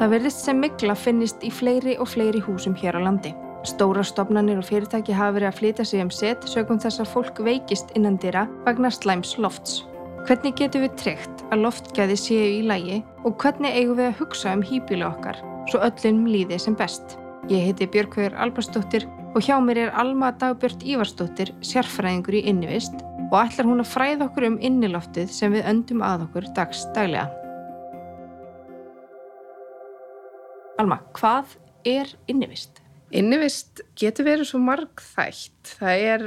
Það verðist sem mikla finnist í fleiri og fleiri húsum hér á landi. Stóra stopnarnir og fyrirtæki hafa verið að flytja sig um set sögum þess að fólk veikist innan dýra vagnar slæms lofts. Hvernig getum við tryggt að loftgæði séu í lægi og hvernig eigum við að hugsa um hýbílu okkar svo öllum líði sem best? Ég heiti Björkvegur Albarsdóttir og hjá mér er Alma Dagbjörn Ívarsdóttir, sérfræðingur í innivist og ætlar hún að fræða okkur um inniloftið sem við öndum að okkur dags daglega. Alma, hvað er innivist? Innivist getur verið svo margþægt. Það er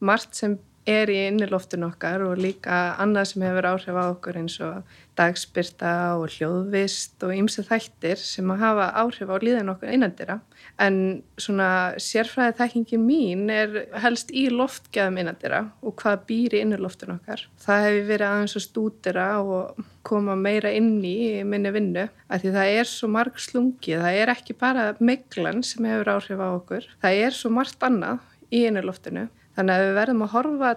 margt sem er í inniloftun okkar og líka annað sem hefur áhrif á okkur eins og dagspyrta og hljóðvist og ymsið þættir sem að hafa áhrif á líðan okkur einandira. En svona sérfræðið þækkingi mín er helst í loftgæðum einandira og hvað býr í inniloftun okkar. Það hefur verið aðeins að stúdira og koma meira inn í minni vinnu að því það er svo marg slungið. Það er ekki bara meglan sem hefur áhrif á okkur. Það er svo margt annað í inniloftinu Þannig að við verðum að horfa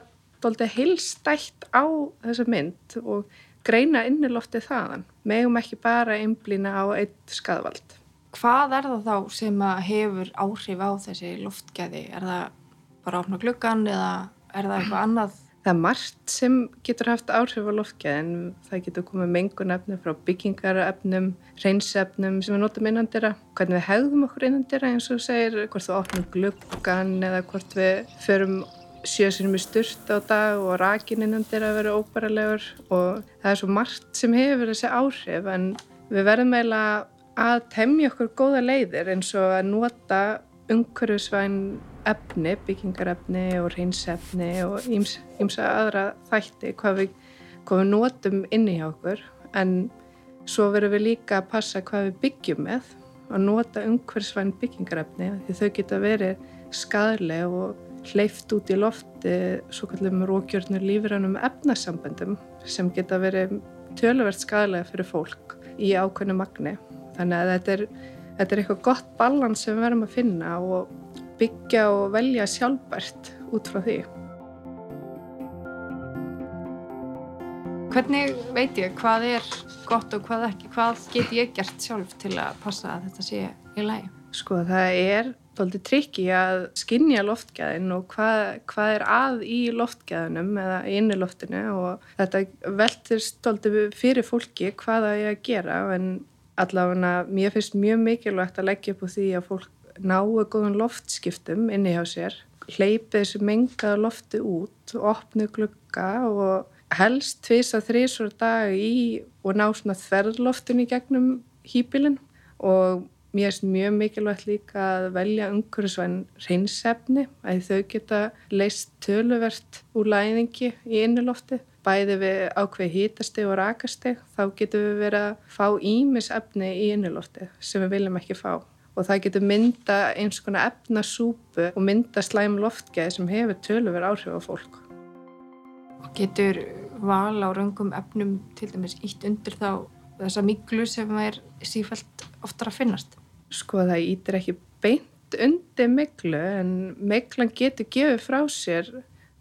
doldið heilstætt á þessa mynd og greina inniloftið þaðan. Megum ekki bara einblýna á eitt skadvald. Hvað er það þá sem hefur áhrif á þessi loftgæði? Er það bara að opna gluggan eða er það eitthvað annað? Það er margt sem getur haft áhrif á loftgæðin. Það getur komið mengunefni frá byggingarefnum, reynsefnum sem við notum innandira. Hvernig við hegðum okkur innandira eins og segir hvort við opnum gluggan eða hvort við förum sjösunum í sturt á dag og rakin innandir að vera óbæralegur og það er svo margt sem hefur þessi áhrif en við verðum eiginlega að temja okkur góða leiðir eins og að nota umhverfisvæn efni, byggingarefni og reynsefni og ýmsa aðra þætti hvað við, hvað við notum inni hjá okkur en svo verðum við líka að passa hvað við byggjum með og nota umhverfisvæn byggingarefni því þau geta verið skadlega og hleyft út í lofti svo kallum rókjörnur lífrænum efnasamböndum sem geta verið töluvert skadalega fyrir fólk í ákveðnu magni. Þannig að þetta er, þetta er eitthvað gott balans sem við verðum að finna og byggja og velja sjálfbært út frá því. Hvernig veit ég hvað er gott og hvað ekki? Hvað get ég gert sjálf til að passa að þetta sé í lægi? Sko það er doldið trikki að skinja loftgæðin og hvað, hvað er að í loftgæðinum eða inni loftinu og þetta veltist doldið fyrir fólki hvað það er að gera en allavega mér finnst mjög mikilvægt að leggja upp úr því að fólk náu góðan loftskiptum inni hjá sér hleypið þessu mengaða lofti út og opnu glukka og helst tvisa þrísor dag í og ná svona þverrloftinu gegnum hýpilin og Mér finnst mjög mikilvægt líka að velja umhverfisvæn reynsefni að þau geta leist töluvert úr læðingi í innilofti. Bæði við ákveð hítasteg og rakasteg þá getum við verið að fá ímisefni í innilofti sem við viljum ekki fá. Og það getur mynda eins konar efnasúpu og mynda slæm loftgeði sem hefur töluvert áhrif á fólk. Og getur val á röngum efnum til dæmis ítt undir þá þessa miklu sem er sífælt oftar að finnast? sko það ítir ekki beint undir miklu en miklan getur gefið frá sér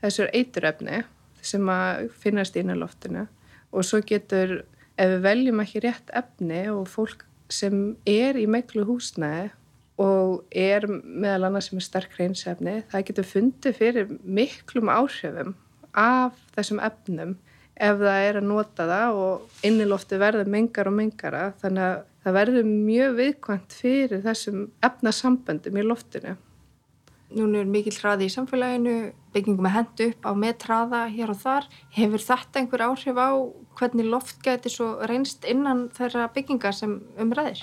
þessur eituröfni sem að finnast inn á loftinu og svo getur, ef við veljum ekki rétt efni og fólk sem er í miklu húsnæði og er meðal annars sem er sterk hreinsefni, það getur fundið fyrir miklum áhrifum af þessum efnum ef það er að nota það og innilofti verður mengar og mengara þannig að það verður mjög viðkvæmt fyrir þessum efnasamböndum í loftinu. Núna er mikill hraði í samfélaginu, byggingum er hendu upp á meðtraða hér og þar. Hefur þetta einhver áhrif á hvernig loft geti svo reynst innan þeirra byggingar sem umræðir?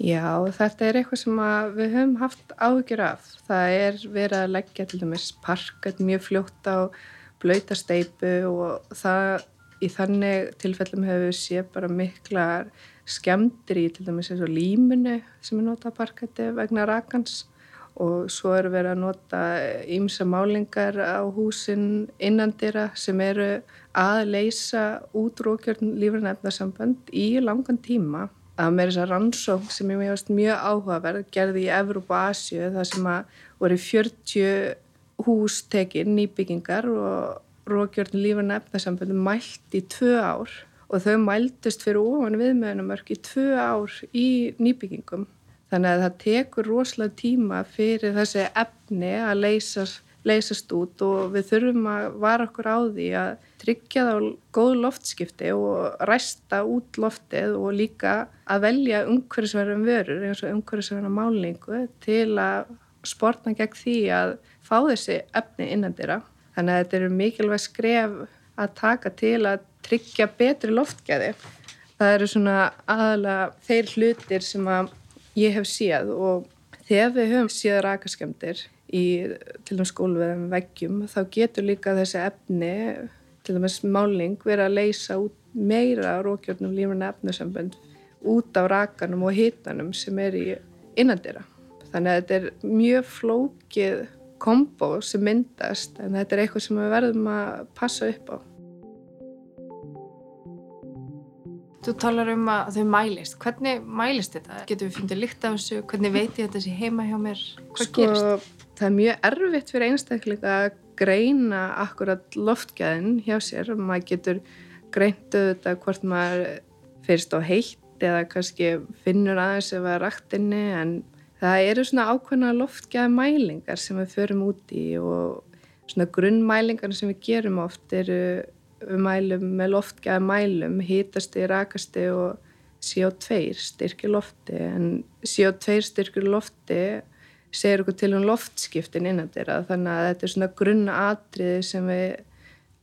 Já, þetta er eitthvað sem við höfum haft áhyggjur af. Það er verið að leggja til dæmis parket mjög fljótt á blöytasteipu og það í þannig tilfellum hefur við séð bara miklar skemdir í til dæmis eins og límunu sem er notað parketti vegna rakans og svo eru verið að nota ímsa málingar á húsin innandira sem eru að leysa útrókjörn lífræna efnarsambönd í langan tíma að með þess að rannsók sem ég meðast mjög áhugaverð gerði í Evróp og Asju það sem að voru 40 hústekinn nýbyggingar og rókjörn lífræna efnarsambönd mælt í tvö ár og þau mældust fyrir ofan viðmjöðunumörk í tvö ár í nýbyggingum. Þannig að það tekur rosalega tíma fyrir þessi efni að leysast, leysast út og við þurfum að vara okkur á því að tryggja þá góð loftskipti og ræsta út loftið og líka að velja umhverfisverðum vörur eins og umhverfisverðum málningu til að sportna gegn því að fá þessi efni innandira. Þannig að þetta eru mikilvæg skref að taka til að tryggja betri loftgæði. Það eru svona aðalega þeir hlutir sem að ég hef séð og þegar við höfum séð rakaskemdir í til dæmis skólveðum veggjum þá getur líka þessi efni til dæmis máling verið að leysa út meira rókjörnum lífuna efnusambönd út á rakanum og hitanum sem er í innandira. Þannig að þetta er mjög flókið kombo sem myndast en þetta er eitthvað sem við verðum að passa upp á. Þú talar um að þau mælist. Hvernig mælist þetta? Getur við fundið líkt af þessu? Hvernig veit ég þetta sé heima hjá mér? Hvað sko, gerist? Það er mjög erfitt fyrir einstaklega að greina akkurat loftgæðin hjá sér. Maður getur greintu þetta hvort maður fyrst á heitt eða kannski finnur aðeins ef það er rættinni en það eru svona ákveðna loftgæða mælingar sem við förum út í og svona grunnmælingar sem við gerum oft eru mælum með loftgæða mælum, hítasti, rakasti og CO2 styrkir lofti. En CO2 styrkir lofti segir okkur til um loftskiptin innan þeirra þannig að þetta er svona grunna atriði sem við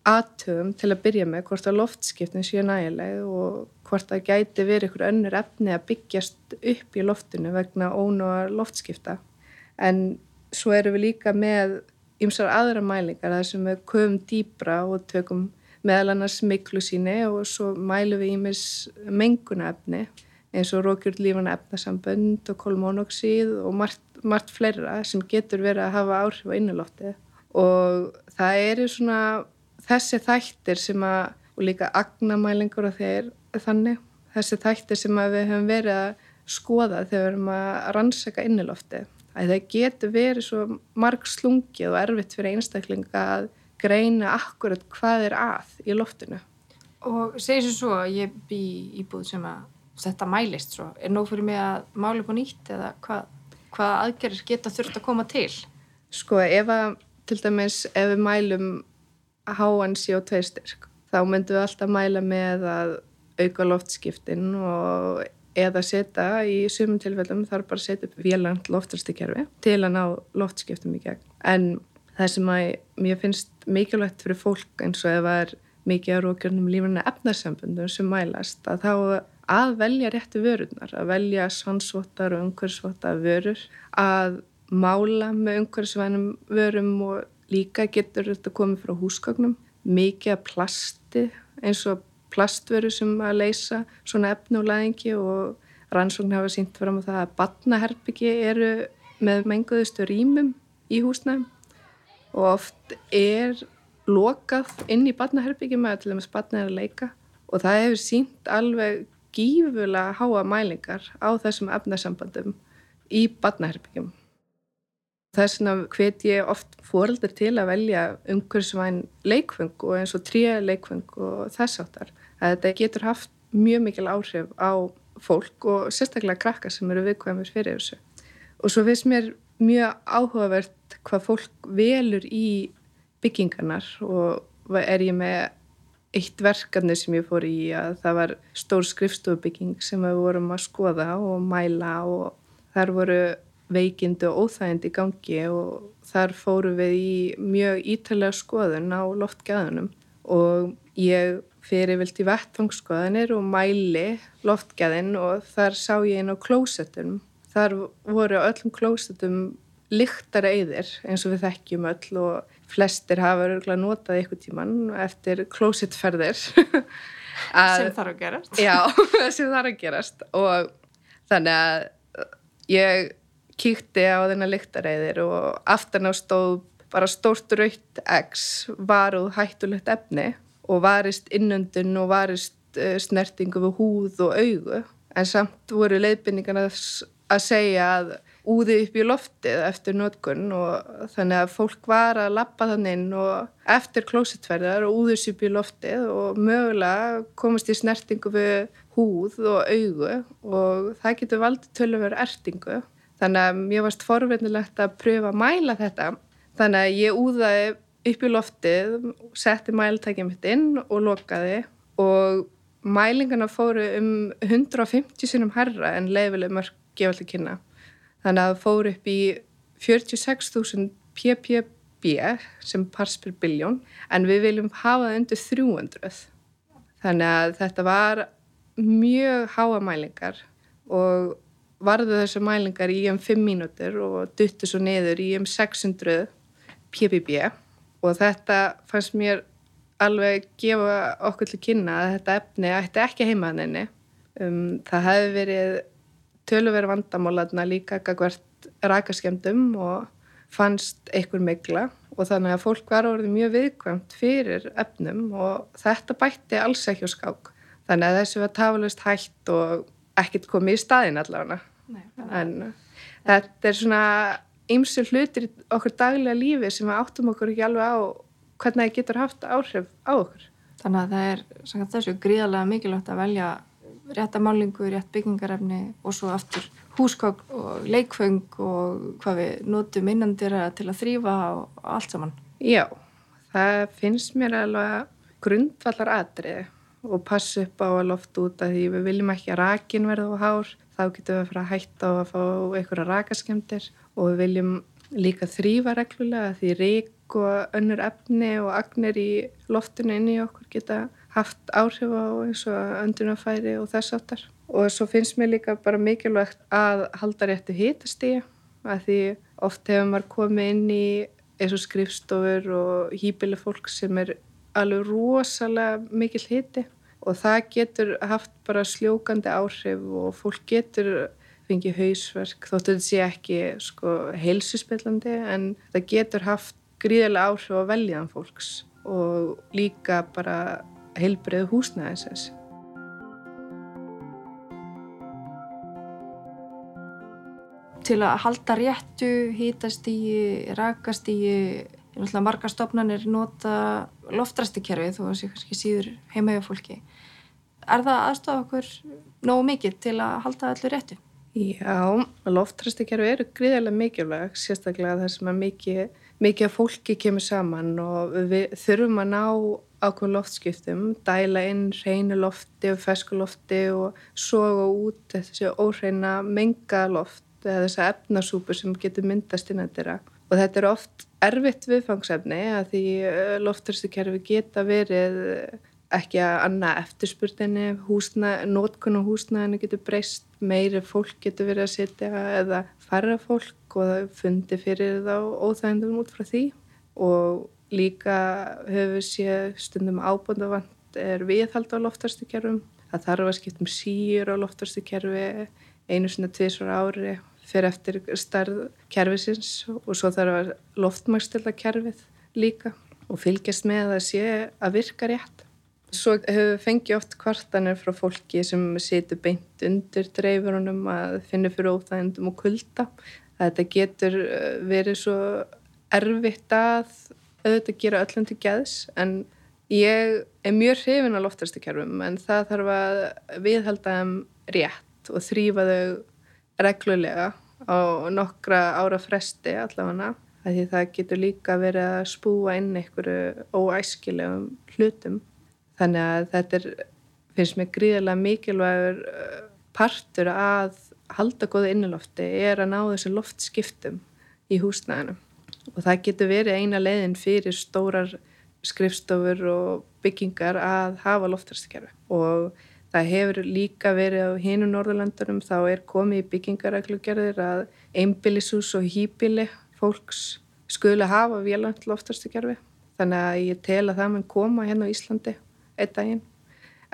aðtöfum til að byrja með hvort að loftskiptin séu nægileg og hvort að gæti verið ykkur önnur efni að byggjast upp í loftinu vegna ónúa loftskipta. En svo erum við líka með ymsar aðra mælingar þar sem við köfum dýbra og tökum meðal annars miklu síni og svo mælum við ímis mengunafni eins og rókjurt lífana efnasambönd og kolmónoxíð og margt, margt fleira sem getur verið að hafa áhrif á innulótti og það eru svona þessi þættir sem að og líka agnamælingur og þeir þannig þessi þættir sem við höfum verið að skoða þegar við erum að rannsaka innulótti að það getur verið svo marg slungið og erfitt fyrir einstaklinga að greina akkurat hvað er að í loftinu. Og segir svo svo að ég bý íbúð sem að þetta mælist svo, er nóg fyrir mig að mála upp á nýtt eða hvað, hvað aðgerðir geta þurft að koma til? Sko ef að til dæmis ef við mælum háan CO2 styrk þá myndum við alltaf mæla með að auka loftskiptin og eða setja í sumum tilfellum þarf bara að setja upp vélant loftarstikkerfi til að ná loftskiptum í gegn. En það sem að mér finnst mikilvægt fyrir fólk eins og ef það er mikið á rókjörnum lífuna efnarsambundum sem mælast að þá að velja réttu vörunar, að velja svansvottar og umhverfsvottar vörur, að mála með umhverfsvænum vörum og líka getur þetta komið frá húsgagnum, mikið að plasti eins og plastvöru sem að leysa svona efni og læðingi og rannsókn hafa sínt fram á það að batnaherbyggi eru með menguðustu rýmum í húsnæðum og oft er lokað inn í barnaherbyggjum að til dæmis barna er að leika og það hefur sínt alveg gífulega háa mælingar á þessum efnarsambandum í barnaherbyggjum. Þess vegna hvet ég oft fóreldur til að velja umhverfisvæn leikfeng og eins og tríja leikfeng og þess áttar. Þetta getur haft mjög mikil áhrif á fólk og sérstaklega krakkar sem eru viðkvæmur fyrir þessu. Og svo finnst mér mjög áhugavert hvað fólk velur í byggingarnar og er ég með eitt verkefni sem ég fór í að það var stór skrifstofubygging sem við vorum að skoða og mæla og þar voru veikindi og óþægindi í gangi og þar fóru við í mjög ítalega skoðun á loftgæðunum og ég fyrir vilt í vettfangskoðanir og mæli loftgæðin og þar sá ég inn á klósettunum. Þar voru öllum klósettum lyktara eyðir eins og við þekkjum öll og flestir hafa örgulega notað eitthvað tíman eftir klósittferðir sem þarf að gerast. Já, sem þarf að gerast. Og þannig að ég kíkti á þennan lyktareyðir og aftan á stóð bara stórt raukt X varuð hættulegt efni og varist innöndun og varist uh, snertingu við húð og augu. En samt voru leiðbynningarnas að segja að úði upp í loftið eftir nótkunn og þannig að fólk var að lappa þann inn og eftir klósitverðar og úðis upp í loftið og mögulega komast í snertingu við húð og augu og það getur valdið tölurveru ertingu. Þannig að mér varst forvinnilegt að pröfa að mæla þetta. Þannig að ég úðaði upp í loftið, setti mæltækjum mitt inn og lokaði og mælingarna fóru um 150 sinum herra en leifileg mörg gefaldi kynna. Þannig að það fóru upp í 46.000 ppb sem pars per biljón en við viljum hafa það undir 300. Þannig að þetta var mjög háa mælingar og varðu þessu mælingar í um 5 mínútur og duttu svo niður í um 600 ppb og þetta fannst mér alveg gefa okkur til kynna að þetta efni ætti ekki heimaðinni. Um, það hefði verið töluverð vandamálaðna líka hvert rakaskemdum og fannst einhver megla og þannig að fólk var orðið mjög viðkvæmt fyrir efnum og þetta bætti alls ekki á skák. Þannig að þessu var tafalust hægt og ekkert komið í staðin allavega. En þetta er svona ymsu hlutir í okkur daglega lífi sem við áttum okkur ekki alveg á hvernig það getur haft áhrif á okkur. Þannig að það er þessu gríðarlega mikilvægt að velja rétta málingu, rétt byggingarefni og svo aftur húskokk og leikfeng og hvað við notum innandira til að þrýfa og allt saman. Já, það finnst mér alveg grundvallar atriði og passa upp á að loft út að því við viljum ekki að rakin verða á hár, þá getum við að fara að hætta á að fá einhverja rakaskemdir og við viljum líka þrýfa reglulega því rík og önnur efni og agnir í loftinu inn í okkur geta haft áhrif á eins og öndunafæri og þess áttar. Og svo finnst mér líka bara mikilvægt að halda réttu hitastíja að því oft hefur maður komið inn í eins og skrifstofur og hýpileg fólk sem er alveg rosalega mikil hiti og það getur haft bara sljókandi áhrif og fólk getur fengið hausverk þóttu þetta sé ekki sko, heilsuspillandi en það getur haft gríðilega áhrif á veljaðan fólks og líka bara heilbreið húsnæðisins. Til að halda réttu, hítast í, rakast í, náttúrulega marga stofnanir nota loftrastikerfi þó að það sé kannski síður heimaðið fólki. Er það aðstofa okkur nógu mikið til að halda allir réttu? Já, loftrastikerfi eru gríðilega mikilvæg, sérstaklega það sem er mikið, mikið fólki kemur saman og við þurfum að ná ákveðum loftskiptum, dæla inn reynu lofti og fesku lofti og soga út þessi óhreina menga loft eða þessa efnasúpu sem getur myndast inn að þeirra. Og þetta er oft erfitt viðfangsefni að því lofturstukerfi geta verið ekki að anna eftirspurninni, nótkun og húsnæðinu getur breyst, meiri fólk getur verið að setja eða færra fólk og það fundi fyrir þá óþægndum út frá því og Líka höfum við séð stundum ábúndavant er viðhald á loftarstukerfum. Það þarf að skipta um síur á loftarstukerfi einu svona tviðsvara ári fyrir eftir starð kerfisins og svo þarf að loftmækstilla kerfið líka og fylgjast með að sé að virka rétt. Svo höfum við fengið oft kvartanir frá fólki sem setur beint undir dreifurunum að finna fyrir óþægindum og kulda. Þetta getur eh, verið svo erfitt að auðvitað gera öllum til gæðs en ég er mjög hrifin á loftrastikerfum en það þarf að viðhalda þeim rétt og þrýfa þau reglulega á nokkra ára fresti allavega því það getur líka verið að spúa inn einhverju óæskilegum hlutum. Þannig að þetta er, finnst mér gríðilega mikilvægur uh, partur að halda góða innilofti er að ná þessu loftskiptum í húsnæðinu og það getur verið eina leiðin fyrir stórar skrifstofur og byggingar að hafa loftarskerfi og það hefur líka verið á hinu Norðurlandunum þá er komið í byggingaræklugerðir að einbílisús og hýbíli fólks skuli hafa vélant loftarskerfi þannig að ég tel að það mun koma hérna á Íslandi einn daginn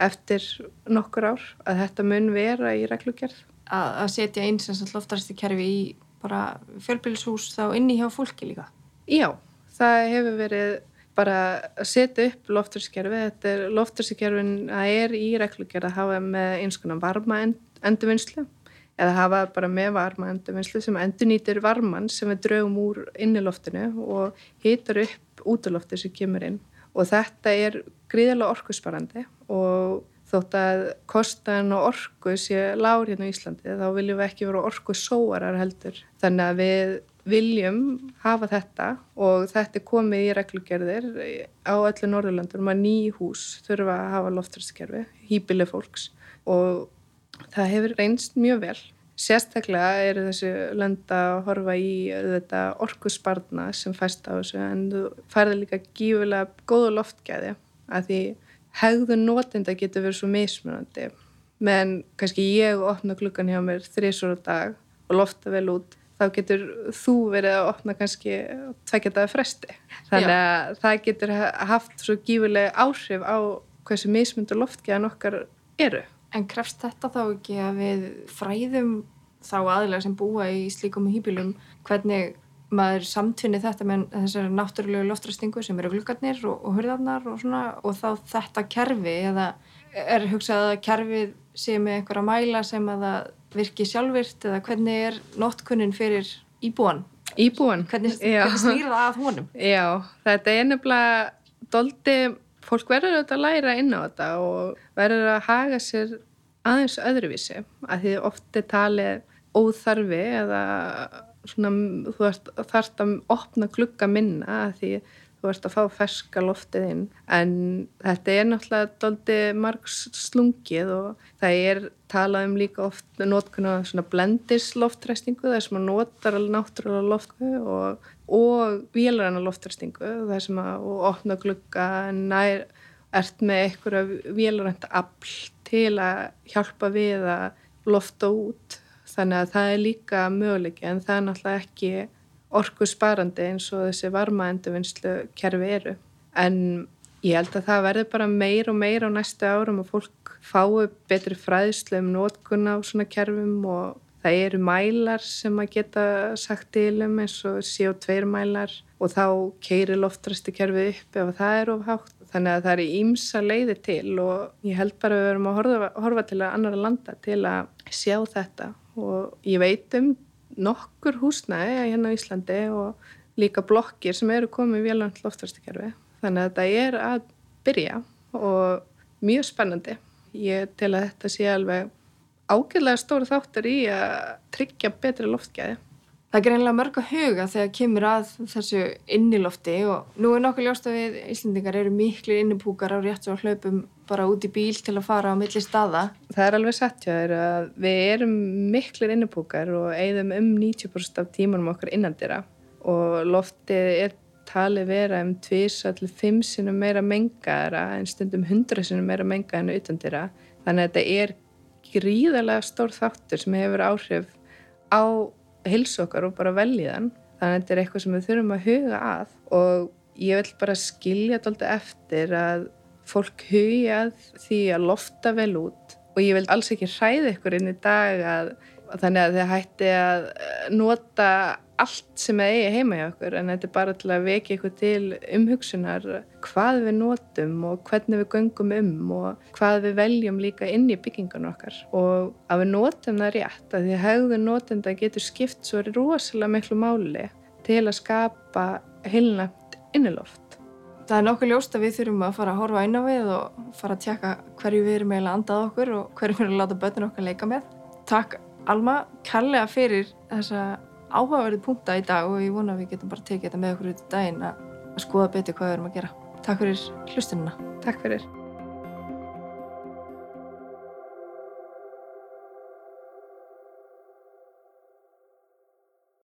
eftir nokkur ár að þetta mun vera í ræklugerð. Að setja eins og loftarskerfi í bara fjölbílshús þá inni hjá fólki líka? Já, það hefur verið bara að setja upp lofturskerfi, þetta er lofturskerfin að er í reglugjörð að hafa með eins konar varma endurvinnslu eða hafa bara með varma endurvinnslu sem endur nýtir varman sem við draugum úr inniloftinu og hýtar upp útlofti sem kemur inn og þetta er gríðarlega orkusparandi og þótt að kostan og orku sé lágur hérna í Íslandi þá viljum við ekki vera orku sóarar heldur þannig að við viljum hafa þetta og þetta er komið í reglugerðir á öllu Norðurlandur að ný hús þurfa að hafa loftræskerfi, hýpileg fólks og það hefur reynst mjög vel. Sérstaklega eru þessu landa að horfa í þetta orkusbarna sem fæst á þessu en þú færði líka gífulega góðu loftgæði að því hegðun nótinda getur verið svo mismunandi. Menn kannski ég opna klukkan hjá mér þrísur á dag og lofta vel út þá getur þú verið að opna kannski tvekjataði fresti. Þannig að Já. það getur haft svo gífulega áhrif á hversu mismundu loftgæðan okkar eru. En krefst þetta þá ekki að við fræðum þá aðlega sem búa í slíkum hýpilum hvernig maður samtvinni þetta með þessari náttúrulegu loftræstingu sem eru glukkarnir og, og hurðarnar og svona og þá þetta kerfi eða er hugsað að kerfið sé með einhverja mæla sem að það virki sjálfvirt eða hvernig er nótkunnin fyrir íbúan? Íbúan? Hvernig, hvernig snýr það að honum? Já, þetta er nefnilega doldi fólk verður auðvitað að læra inn á þetta og verður að haga sér aðeins öðruvísi að því oft er talið óþarfi eða svona, þú þarfst að opna klukka minna því þú ert að fá ferska loftið inn. En þetta er náttúrulega doldi margs slungið og það er talað um líka oft notkuna svona blendis loftræstingu þar sem að notar náttúrulega loftu og, og vélaranna loftræstingu þar sem að opna glugga nær ert með einhverja vélaranda afl til að hjálpa við að lofta út þannig að það er líka möguleiki en það er náttúrulega ekki orku sparandi eins og þessi varmaenduvinnslu kerfi eru. En ég held að það verður bara meir og meir á næstu árum og fólk fái betri fræðslu um nótkunna á svona kerfum og það eru mælar sem að geta sagt til um eins og CO2 mælar og þá keiri loftræsti kerfið upp ef það er ofhátt. Þannig að það er ímsa leiði til og ég held bara að við verum að horfa, horfa til að annara landa til að sjá þetta og ég veit um nokkur húsnæði hérna á Íslandi og líka blokkir sem eru komið véland loftverstikerfi þannig að þetta er að byrja og mjög spennandi. Ég til að þetta sé alveg ágjörlega stóru þáttur í að tryggja betri loftgæði Það er greinlega mörg að huga þegar kemur að þessu innilofti og nú er nokkuð ljóst að við Íslandingar eru miklu innipúkar á rétt og hlaupum bara út í bíl til að fara á milli staða. Það er alveg satt hjá þér að við erum miklu innipúkar og eigðum um 90% af tímanum okkar innandira og loftið er talið vera um 2-5 sinum meira mengaðara en stundum 100 sinum meira mengaða en utandira þannig að þetta er gríðarlega stór þáttur sem hefur áhrif á hilsa okkar og bara veljiðan þannig að þetta er eitthvað sem við þurfum að huga að. Og ég vil bara skilja þetta eftir að fólk hugja því að lofta vel út. Og ég vil alls ekki hræða ykkur inn í dag að, að þannig að þið hætti að nota allt sem það eigi heima hjá okkur en þetta er bara til að vekja ykkur til umhugsunar hvað við notum og hvernig við göngum um og hvað við veljum líka inn í byggingun okkar og að við notum það rétt að því að haugðun notenda getur skipt svo rosalega miklu máli til að skapa heilnægt inniloft. Það er nokkuð ljóst að við þurfum að fara að horfa á við og fara að tjekka hverju við erum eiginlega andað okkur og hverju við erum að láta börnun okkar leika með. Takk Alma, kallega fyrir þessa áhugaverðið punta í dag og ég vona að við getum bara tekið þetta með okkur út í daginn að skoða betur hvað við erum að gera. Takk fyrir hlustununa. Takk fyrir.